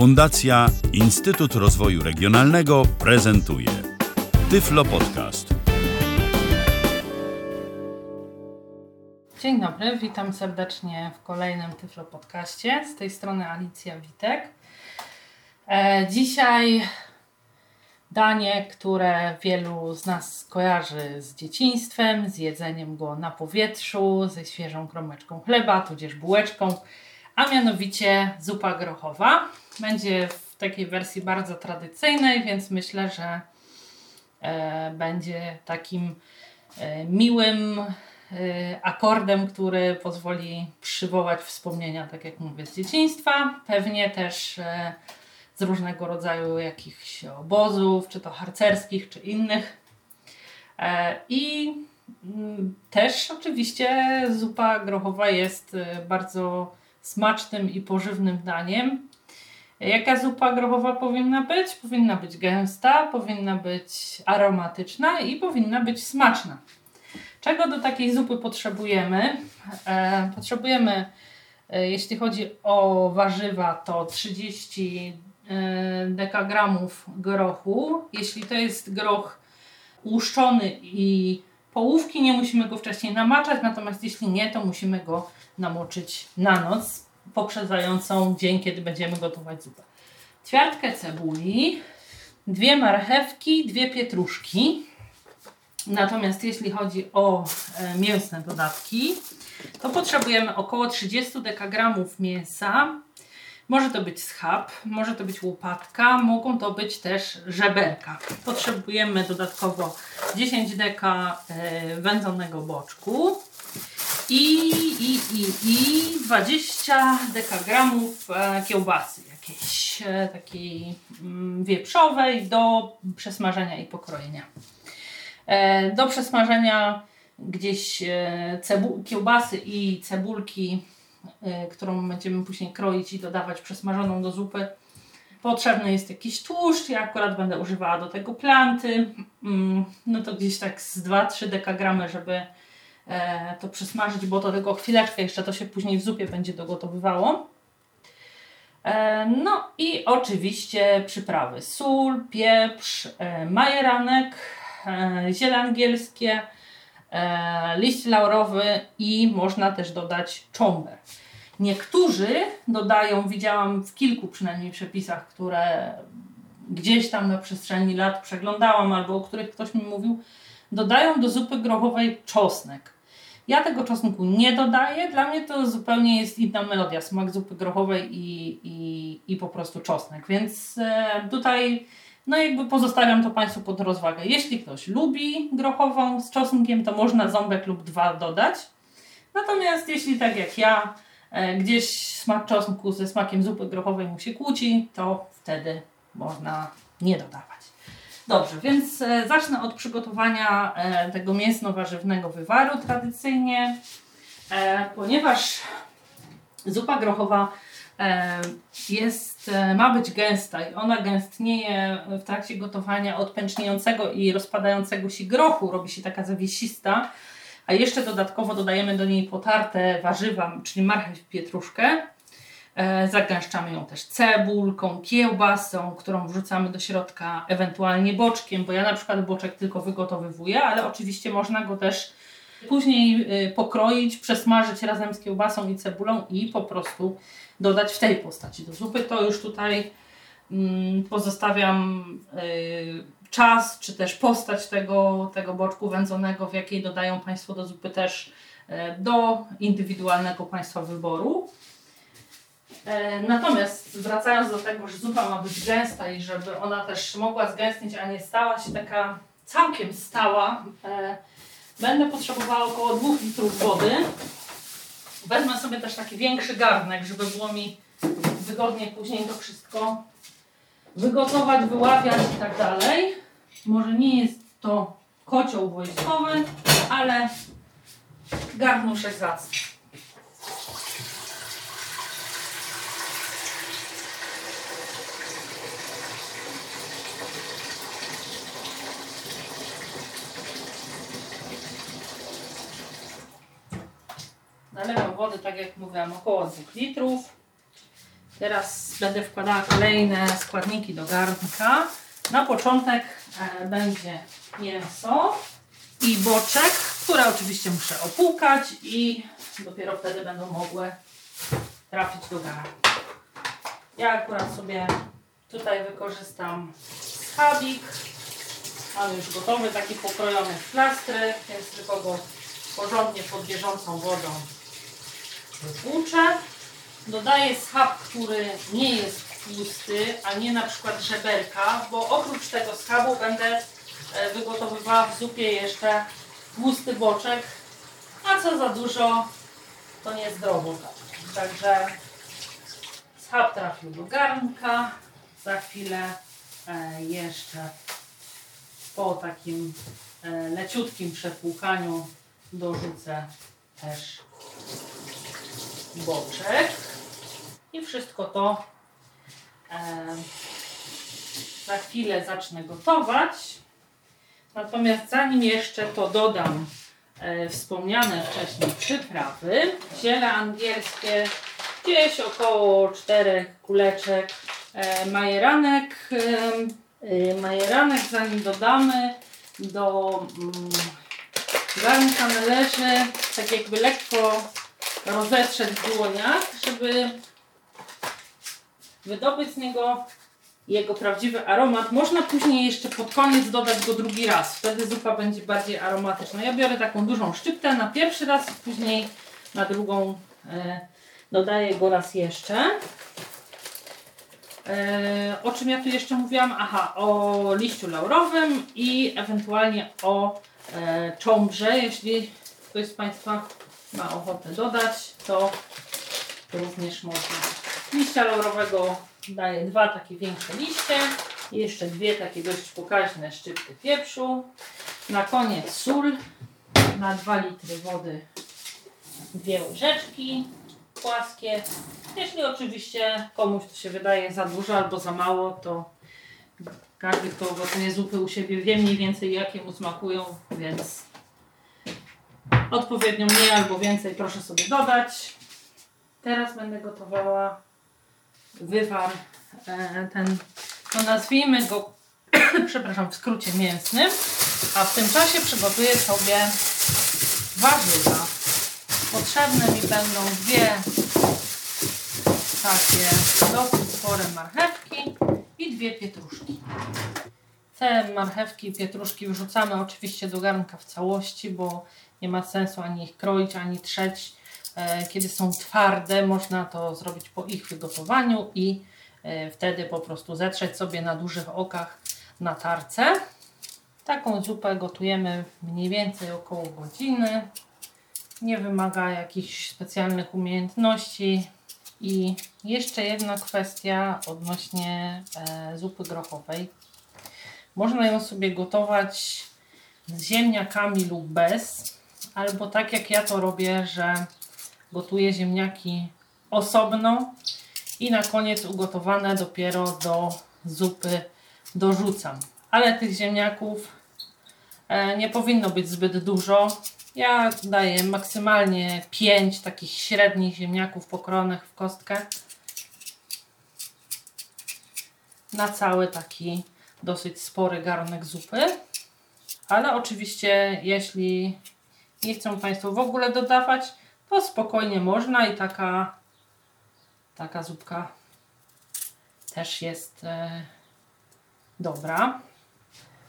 Fundacja Instytut Rozwoju Regionalnego prezentuje Tyflo Podcast. Dzień dobry, witam serdecznie w kolejnym Tyflo Podcaście. Z tej strony Alicja Witek. E, dzisiaj danie, które wielu z nas kojarzy z dzieciństwem, z jedzeniem go na powietrzu, ze świeżą kromeczką chleba, tudzież bułeczką, a mianowicie zupa grochowa. Będzie w takiej wersji bardzo tradycyjnej, więc myślę, że e, będzie takim e, miłym e, akordem, który pozwoli przywołać wspomnienia, tak jak mówię, z dzieciństwa. Pewnie też z różnego rodzaju jakichś obozów, czy to harcerskich, czy innych. I mm, też oczywiście zupa grochowa jest bardzo smacznym i pożywnym daniem. Jaka zupa grochowa powinna być? Powinna być gęsta, powinna być aromatyczna i powinna być smaczna. Czego do takiej zupy potrzebujemy? E, potrzebujemy, e, jeśli chodzi o warzywa, to 30 e, dekagramów grochu. Jeśli to jest groch łuszczony i połówki, nie musimy go wcześniej namaczać, natomiast jeśli nie, to musimy go namoczyć na noc, poprzedzającą dzień, kiedy będziemy gotować zupę. Ćwiartkę cebuli, dwie marchewki, dwie pietruszki. Natomiast jeśli chodzi o e, mięsne dodatki, to potrzebujemy około 30 dekagramów mięsa. Może to być schab, może to być łopatka, mogą to być też żeberka. Potrzebujemy dodatkowo 10 deka e, wędzonego boczku i, i, i, i 20 dekagramów e, kiełbasy jakiejś e, takiej mm, wieprzowej do przesmażenia i pokrojenia. Do przesmażenia gdzieś kiełbasy i cebulki, którą będziemy później kroić i dodawać przesmażoną do zupy. Potrzebny jest jakiś tłuszcz, ja akurat będę używała do tego planty, mm, no to gdzieś tak z 2-3 dekagramy, żeby e, to przesmażyć, bo do tego chwileczkę jeszcze to się później w zupie będzie dogotowywało. E, No i oczywiście przyprawy. Sól, pieprz, e, majeranek, e, ziele angielskie, e, liść laurowy i można też dodać cząbę. Niektórzy dodają, widziałam w kilku przynajmniej przepisach, które gdzieś tam na przestrzeni lat przeglądałam albo o których ktoś mi mówił, dodają do zupy grochowej czosnek. Ja tego czosnku nie dodaję, dla mnie to zupełnie jest inna melodia, smak zupy grochowej i, i, i po prostu czosnek, więc e, tutaj no jakby pozostawiam to Państwu pod rozwagę. Jeśli ktoś lubi grochową z czosnkiem, to można ząbek lub dwa dodać. Natomiast jeśli tak jak ja, gdzieś smak czosnku ze smakiem zupy grochowej mu się kłóci, to wtedy można nie dodawać. Dobrze, więc e, zacznę od przygotowania e, tego mięsno-warzywnego wywaru tradycyjnie, e, ponieważ zupa grochowa e, jest, e, ma być gęsta i ona gęstnieje w trakcie gotowania od pęczniejącego i rozpadającego się grochu, robi się taka zawiesista, a jeszcze dodatkowo dodajemy do niej potarte warzywa, czyli marchew pietruszkę. E, Zagęszczamy ją też cebulką, kiełbasą, którą wrzucamy do środka, ewentualnie boczkiem, bo ja na przykład boczek tylko wygotowywuję, ale oczywiście można go też później y, pokroić, przesmażyć razem z kiełbasą i cebulą i po prostu dodać w tej postaci do zupy. To już tutaj mm, pozostawiam y, czas, czy też postać tego, tego boczku wędzonego, w jakiej dodają Państwo do zupy też y, do indywidualnego Państwa wyboru. E, Natomiast wracając do tego, że zupa ma być gęsta i żeby ona też mogła zgęstnieć, a nie stała się taka całkiem stała, e, będę potrzebowała około 2 litrów wody. Wezmę sobie też taki większy garnek, żeby było mi wygodnie później to wszystko wygotować, wyławiać i tak dalej. Może nie jest to kocioł wojskowy, ale garnuszek zacny. Nalewam wody, tak jak mówiłam, około 2 litrów. Teraz będę wkładała kolejne składniki do garnka. Na początek e, będzie mięso i boczek, które oczywiście muszę opłukać i dopiero wtedy będą mogły trafić do garnka. Ja akurat sobie tutaj wykorzystam schabik. Mam już gotowy, taki pokrojony w plastry, więc tylko go porządnie pod bieżącą wodą wypłuczę. Dodaję schab, który nie jest tłusty, a nie na przykład żeberka, bo oprócz tego schabu będę e, wygotowywała w zupie jeszcze tłusty boczek, a co za dużo, to niezdrowo. Także schab trafił do garnka. Za chwilę e, jeszcze po takim e, leciutkim przepłukaniu dorzucę też boczek i wszystko to za chwilę zacznę gotować. Natomiast zanim jeszcze to dodam e, wspomniane wcześniej przyprawy, ziele angielskie, gdzieś około 4 kuleczek e, majeranek. E, majeranek zanim dodamy do mm, garnka należy tak jakby lekko rozetrzeć w dłoniach, żeby wydobyć z niego jego prawdziwy aromat. Można później jeszcze pod koniec dodać go drugi raz. Wtedy zupa będzie bardziej aromatyczna. Ja biorę taką dużą szczyptę na pierwszy raz, później na drugą e, dodaję go raz jeszcze. E, o czym ja tu jeszcze mówiłam? Aha, o liściu laurowym i ewentualnie o e, cząbrze. Jeśli ktoś z Państwa ma ochotę dodać, to również można. Liścia laurowego daję dwa takie większe liście, jeszcze dwie takie dość pokaźne szczypty pieprzu. Na koniec sól na 2 litry wody dwie łyżeczki płaskie. Jeśli oczywiście komuś to się wydaje za dużo albo za mało, to każdy, kto gotuje zupy u siebie wie mniej więcej jakie mu smakują, więc odpowiednio mniej albo więcej proszę sobie dodać. Teraz będę gotowała wywar e, ten, no nazwijmy go, przepraszam, w skrócie mięsnym, a w tym czasie przygotuję sobie warzywa. Potrzebne mi będą dwie takie dosyć spore marchewki i dwie pietruszki. Te marchewki i pietruszki wrzucamy oczywiście do garnka w całości, bo nie ma sensu ani ich kroić, ani trzeć. E, kiedy są twarde, można to zrobić po ich wygotowaniu i e, wtedy po prostu zetrzeć sobie na dużych okach na tarce. Taką zupę gotujemy mniej więcej około godziny. Nie wymaga jakichś specjalnych umiejętności. I jeszcze jedna kwestia odnośnie e, zupy grochowej. Można ją sobie gotować z ziemniakami lub bez, albo tak jak ja to robię, że gotuję ziemniaki osobno i na koniec ugotowane dopiero do zupy dorzucam. Ale tych ziemniaków e, nie powinno być zbyt dużo. Ja daję maksymalnie 5 takich średnich ziemniaków pokrojonych w kostkę na cały taki dosyć spory garnek zupy. Ale oczywiście, jeśli nie chcą Państwo w ogóle dodawać, to spokojnie można i taka, taka zupka też jest e, dobra.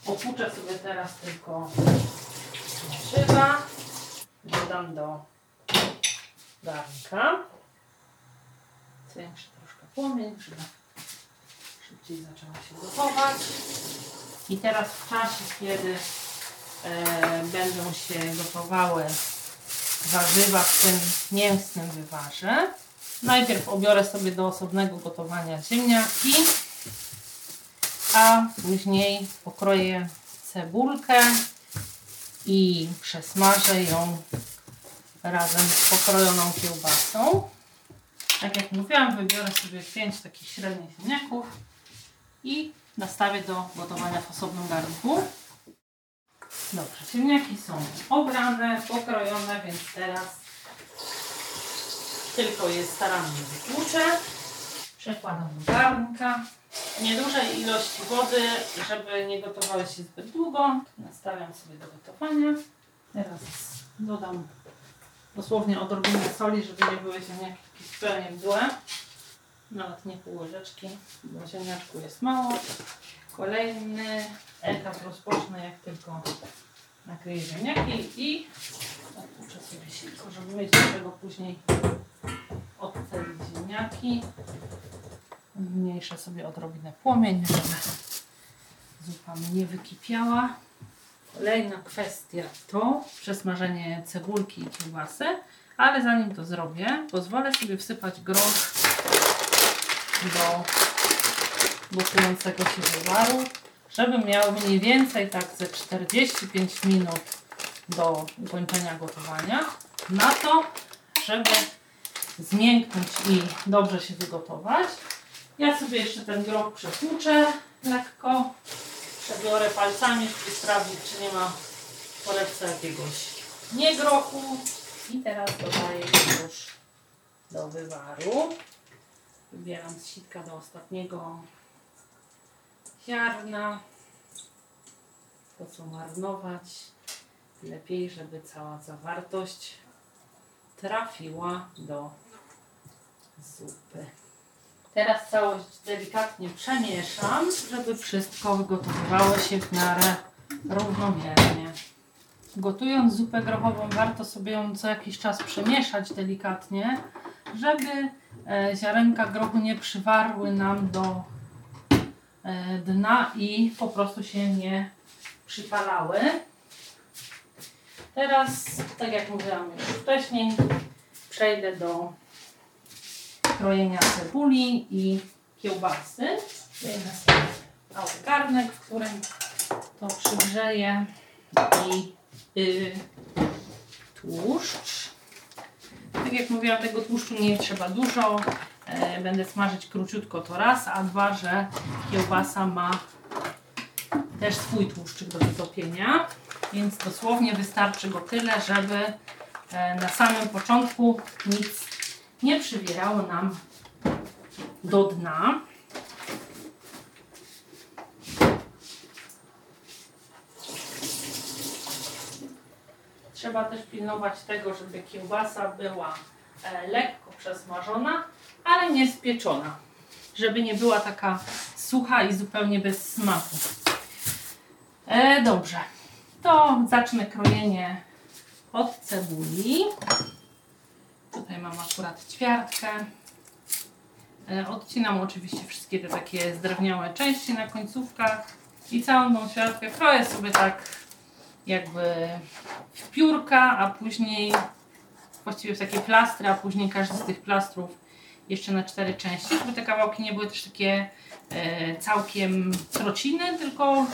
Opłuczę sobie teraz tylko warzywa. Dodam do garnka. Zwiększę troszkę płomień, żeby szybciej zaczęła się gotować. I teraz w czasie, kiedy e, będą się gotowały warzywa w tym mięsnym wywarze, najpierw obiorę sobie do osobnego gotowania ziemniaki, a później pokroję cebulkę i przesmażę ją razem z pokrojoną kiełbasą. Tak jak mówiłam, wybiorę sobie 5 takich średnich ziemniaków i nastawię do gotowania w osobnym garnku. Dobrze, ziemniaki są obrane, pokrojone, więc teraz tylko je starannie wytłuczę. Przekładam do garnka. Niedużej ilości wody, żeby nie gotowały się zbyt długo. Nastawiam sobie do gotowania. Teraz dodam dosłownie odrobinę soli, żeby nie były ziemniaki zupełnie mdłe. Nawet nie pół łyżeczki, bo ziemniaczku jest mało. Kolejny etap rozpocznę, jak tylko nakryję ziemniaki i odpuszczę sobie silko, żeby mieć do tego później odcelić ziemniaki. Zmniejszę sobie odrobinę płomień, żeby zupa mi nie wykipiała. Kolejna kwestia to przesmażenie cebulki i kiełbasy, ale zanim to zrobię, pozwolę sobie wsypać groch do gotującego się wywaru, żeby miał mniej więcej tak ze 45 minut do ukończenia gotowania na to, żeby zmięknąć i dobrze się wygotować. Ja sobie jeszcze ten groch przepłuczę lekko. Przebiorę palcami, żeby sprawdzić, czy nie ma w torebce jakiegoś niegrochu. I teraz dodaję już do wywaru. Wybieram z sitka do ostatniego ziarna. Po co marnować? Lepiej, żeby cała zawartość trafiła do zupy. Teraz całość delikatnie przemieszam, żeby wszystko wygotowywało się w miarę równomiernie. Gotując zupę grochową warto sobie ją co jakiś czas przemieszać delikatnie, żeby e, ziarenka grochu nie przywarły nam do dna i po prostu się nie przypalały. Teraz, tak jak mówiłam już wcześniej, przejdę do krojenia cebuli i kiełbasy. Wejdę sobie mały garnek, w którym to przygrzeję i y, tłuszcz. Tak jak mówiłam, tego tłuszczu nie trzeba dużo. E, będę smażyć króciutko to raz, a dwa, że kiełbasa ma też swój tłuszczyk do wytopienia, więc dosłownie wystarczy go tyle, żeby e, na samym początku nic nie przybierało nam do dna. Trzeba też pilnować tego, żeby kiełbasa była e, lekko przesmażona, ale nie spieczona. Żeby nie była taka sucha i zupełnie bez smaku. E, dobrze, to zacznę krojenie od cebuli. Tutaj mam akurat ćwiartkę. E, odcinam oczywiście wszystkie te takie zdrewniałe części na końcówkach i całą tą ćwiartkę kroję sobie tak jakby w piórka, a później właściwie w takie plastry, a później każdy z tych plastrów jeszcze na cztery części, żeby te kawałki nie były też takie e, całkiem trociny, tylko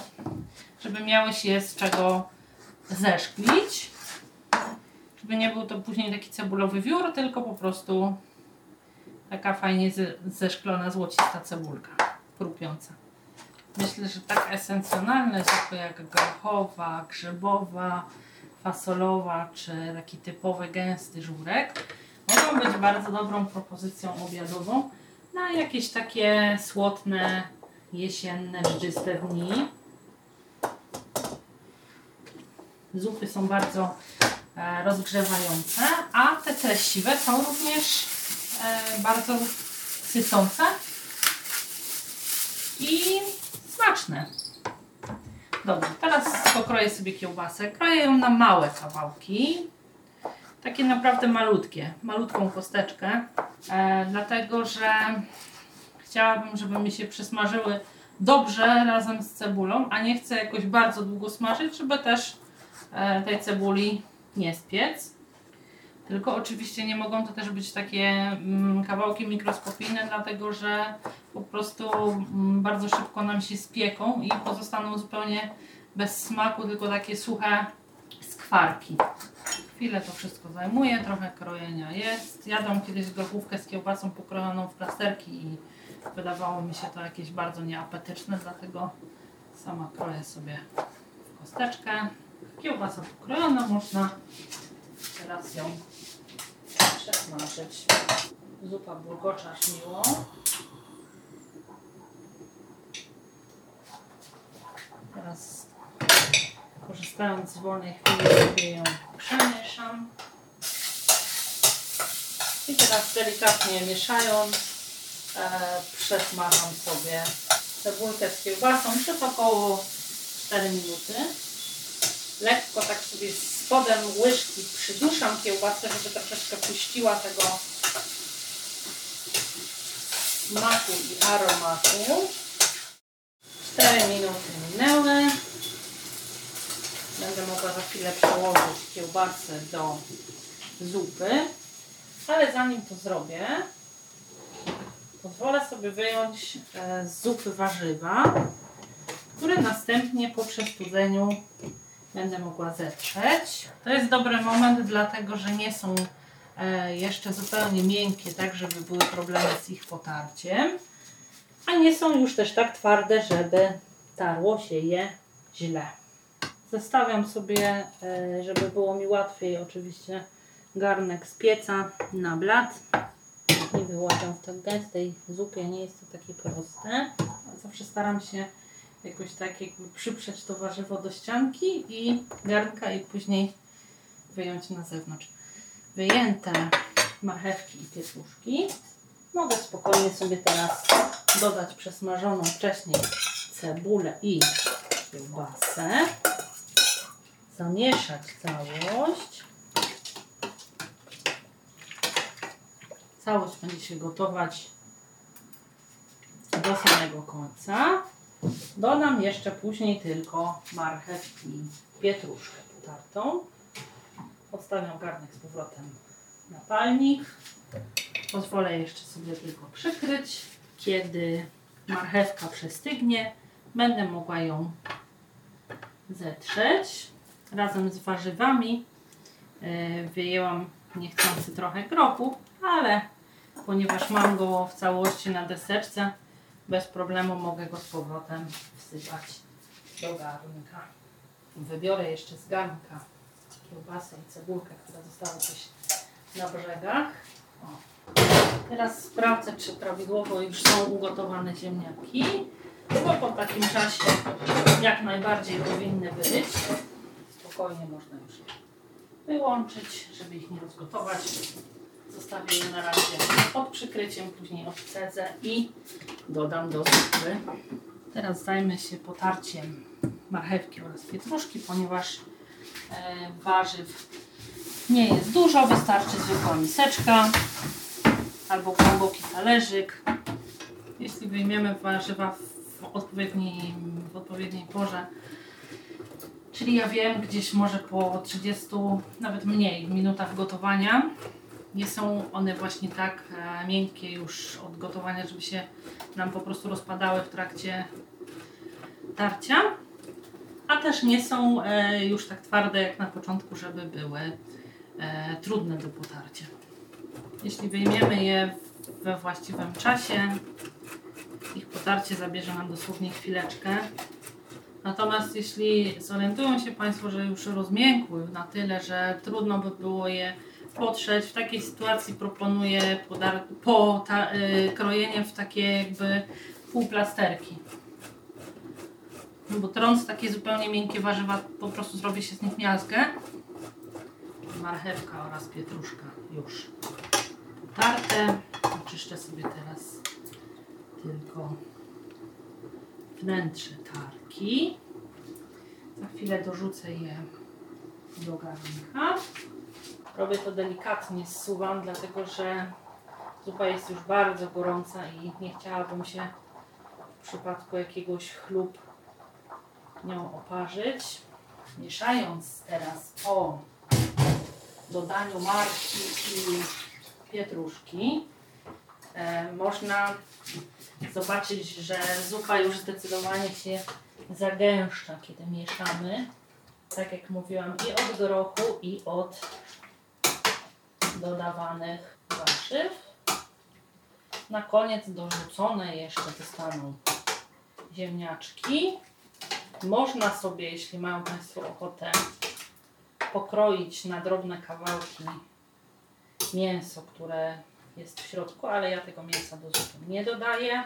żeby miały się z czego zeszklić. Żeby nie był to później taki cebulowy wiór, tylko po prostu taka fajnie ze- zeszklona, złocista cebulka, chrupiąca. Myślę, że tak esencjonalne zupy jak grochowa, grzybowa, fasolowa czy taki typowy gęsty żurek mogą być bardzo dobrą propozycją obiadową na jakieś takie słodne, jesienne, mgiste dni. Zupy są bardzo e, rozgrzewające, a te treściwe są również e, bardzo sycące i smaczne. Dobrze, teraz pokroję sobie kiełbasę. Kroję ją na małe kawałki. Takie naprawdę malutkie, malutką kosteczkę. E, dlatego, że chciałabym, żeby mi się przesmażyły dobrze razem z cebulą, a nie chcę jakoś bardzo długo smażyć, żeby też e, tej cebuli nie spiec. Tylko oczywiście nie mogą to też być takie mm, kawałki mikroskopijne, dlatego że po prostu mm, bardzo szybko nam się spieką i pozostaną zupełnie bez smaku, tylko takie suche skwarki chwilę to wszystko zajmuje, trochę krojenia jest. Jadłam kiedyś grochówkę z kiełbasą pokrojoną w plasterki i wydawało mi się to jakieś bardzo nieapetyczne, dlatego sama kroję sobie w kosteczkę. Kiełbasa pokrojona, można teraz ją przesmażyć. Zupa bulgocza miło. Teraz korzystając z wolnej chwili sobie ją przemieszam. I teraz delikatnie mieszając e, przesmażam sobie cebulkę z kiełbasą przez około 4 minuty. Lekko tak sobie spodem łyżki przyduszam kiełbasę, żeby troszeczkę puściła tego smaku i aromatu. 4 minuty minęły. Będę mogła za chwilę przełożyć kiełbasę do zupy. Ale zanim to zrobię, pozwolę sobie wyjąć e, z zupy warzywa, które następnie po przestudzeniu będę mogła zetrzeć. To jest dobry moment, dlatego że nie są e, jeszcze zupełnie miękkie, tak żeby były problemy z ich potarciem, a nie są już też tak twarde, żeby tarło się je źle. Zestawiam sobie, e, żeby było mi łatwiej oczywiście garnek z pieca na blat. Nie wyłapiam w tak gęstej zupie, nie jest to takie proste. Zawsze staram się jakoś tak jakby przyprzeć to warzywo do ścianki i garnka i później wyjąć na zewnątrz. Wyjęte marchewki i pietruszki. Mogę spokojnie sobie teraz dodać przesmażoną wcześniej cebulę i kiełbasę. Zamieszać całość. Całość będzie się gotować do samego końca. Dodam jeszcze później tylko marchew i pietruszkę potartą. Odstawiam garnek z powrotem na palnik. Pozwolę jeszcze sobie tylko przykryć. Kiedy marchewka przestygnie, będę mogła ją zetrzeć razem z warzywami. Yy, Wyjęłam niechcący trochę kropu, ale ponieważ mam go w całości na deseczce, bez problemu mogę go z powrotem wsypać do garnka. Wybiorę jeszcze z garnka kiełbasę i cebulkę, która została gdzieś na brzegach. O. Teraz sprawdzę, czy prawidłowo już są ugotowane ziemniaki, bo po takim czasie jak najbardziej powinny być. Spokojnie można już wyłączyć, żeby ich nie rozgotować. Zostawię je na razie pod przykryciem, później odcedzę i dodam do zupy. Teraz zajmę się potarciem marchewki oraz pietruszki, ponieważ e, warzyw nie jest dużo, wystarczy zwykła miseczka albo głęboki talerzyk. Jeśli wyjmiemy warzywa w odpowiedniej, w odpowiedniej porze, czyli ja wiem, gdzieś może po 30, nawet mniej minutach gotowania, nie są one właśnie tak e, miękkie już od gotowania, żeby się nam po prostu rozpadały w trakcie tarcia, a też nie są e, już tak twarde jak na początku, żeby były e, trudne do potarcia. Jeśli wyjmiemy je we właściwym czasie, ich potarcie zabierze nam dosłownie chwileczkę. Natomiast jeśli zorientują się Państwo, że już rozmiękły na tyle, że trudno by było je potrzeć, w takiej sytuacji proponuję po ta, y, krojenie w takie jakby półplasterki. No bo trąc takie zupełnie miękkie warzywa, po prostu zrobi się z nich miazgę. Marchewka oraz pietruszka już potarte. Oczyszczę sobie teraz tylko wnętrze tarki. Za chwilę dorzucę je do garnka. Robię to delikatnie, zsuwam, dlatego że zupa jest już bardzo gorąca i nie chciałabym się w przypadku jakiegoś chlub nią oparzyć. Mieszając teraz po dodaniu marki i pietruszki, e, można zobaczyć, że zupa już zdecydowanie się zagęszcza, kiedy mieszamy. Tak jak mówiłam, i od grochu, i od dodawanych warzyw. Na koniec dorzucone jeszcze zostaną ziemniaczki. Można sobie, jeśli mają Państwo ochotę, pokroić na drobne kawałki mięso, które jest w środku, ale ja tego mięsa do zupy nie dodaję.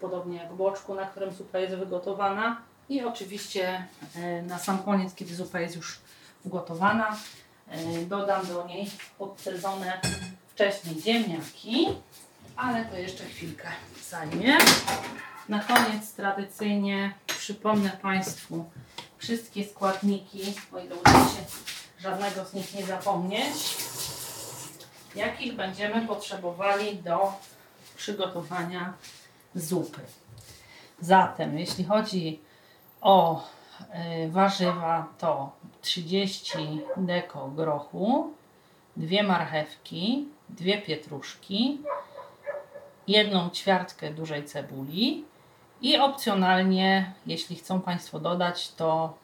Podobnie jak boczku, na którym zupa jest wygotowana. I oczywiście e, na sam koniec, kiedy zupa jest już ugotowana, e, dodam do niej odcedzone wcześniej ziemniaki, ale to jeszcze chwilkę zajmie. Na koniec tradycyjnie przypomnę Państwu wszystkie składniki, o ile uda się żadnego z nich nie zapomnieć, jakich będziemy potrzebowali do przygotowania zupy. Zatem, jeśli chodzi o y, warzywa, to 30 deko grochu, dwie marchewki, dwie pietruszki, jedną ćwiartkę dużej cebuli i opcjonalnie, jeśli chcą Państwo dodać, to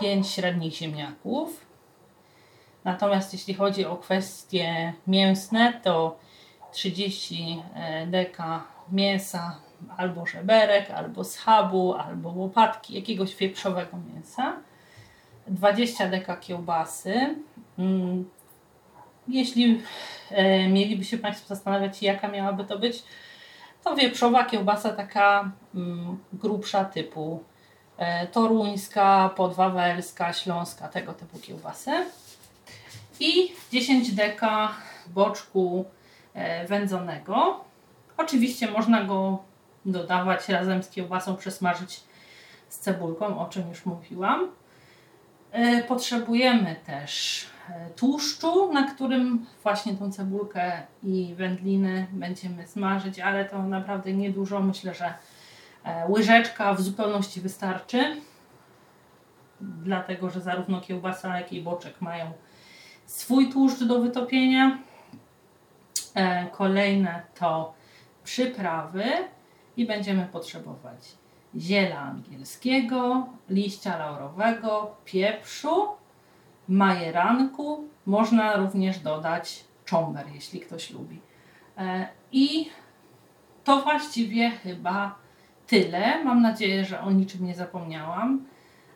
5 średnich ziemniaków. Natomiast jeśli chodzi o kwestie mięsne, to 30 e, deka mięsa albo żeberek, albo schabu, albo łopatki, jakiegoś wieprzowego mięsa. 20 deka kiełbasy. Mm, jeśli e, mieliby się Państwo zastanawiać, jaka miałaby to być, to wieprzowa kiełbasa taka mm, grubsza typu e, toruńska, podwawelska, śląska, tego typu kiełbasy. I 10 deka boczku e, wędzonego. Oczywiście można go dodawać razem z kiełbasą, przesmażyć z cebulką, o czym już mówiłam. E, potrzebujemy też e, tłuszczu, na którym właśnie tą cebulkę i wędliny będziemy smażyć, ale to naprawdę niedużo. Myślę, że łyżeczka w zupełności wystarczy, dlatego że zarówno kiełbasa, jak i boczek mają swój tłuszcz do wytopienia. Kolejne to przyprawy i będziemy potrzebować ziela angielskiego, liścia laurowego, pieprzu, majeranku. Można również dodać czomber, jeśli ktoś lubi. E, I to właściwie chyba tyle. Mam nadzieję, że o niczym nie zapomniałam.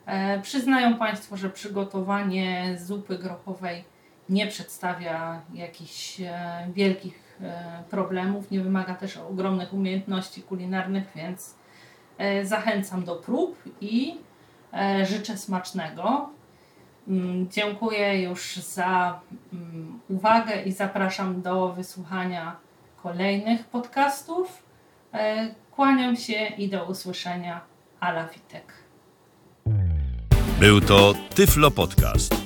E, przyznają Państwo, że przygotowanie zupy grochowej nie przedstawia jakichś e, wielkich problemów, nie wymaga też ogromnych umiejętności kulinarnych, więc E, zachęcam do prób i e, życzę smacznego. Mm, dziękuję już za mm, uwagę i zapraszam do wysłuchania kolejnych podcastów. E, kłaniam się i do usłyszenia. Ala Witek. Był to Tyflo Podcast.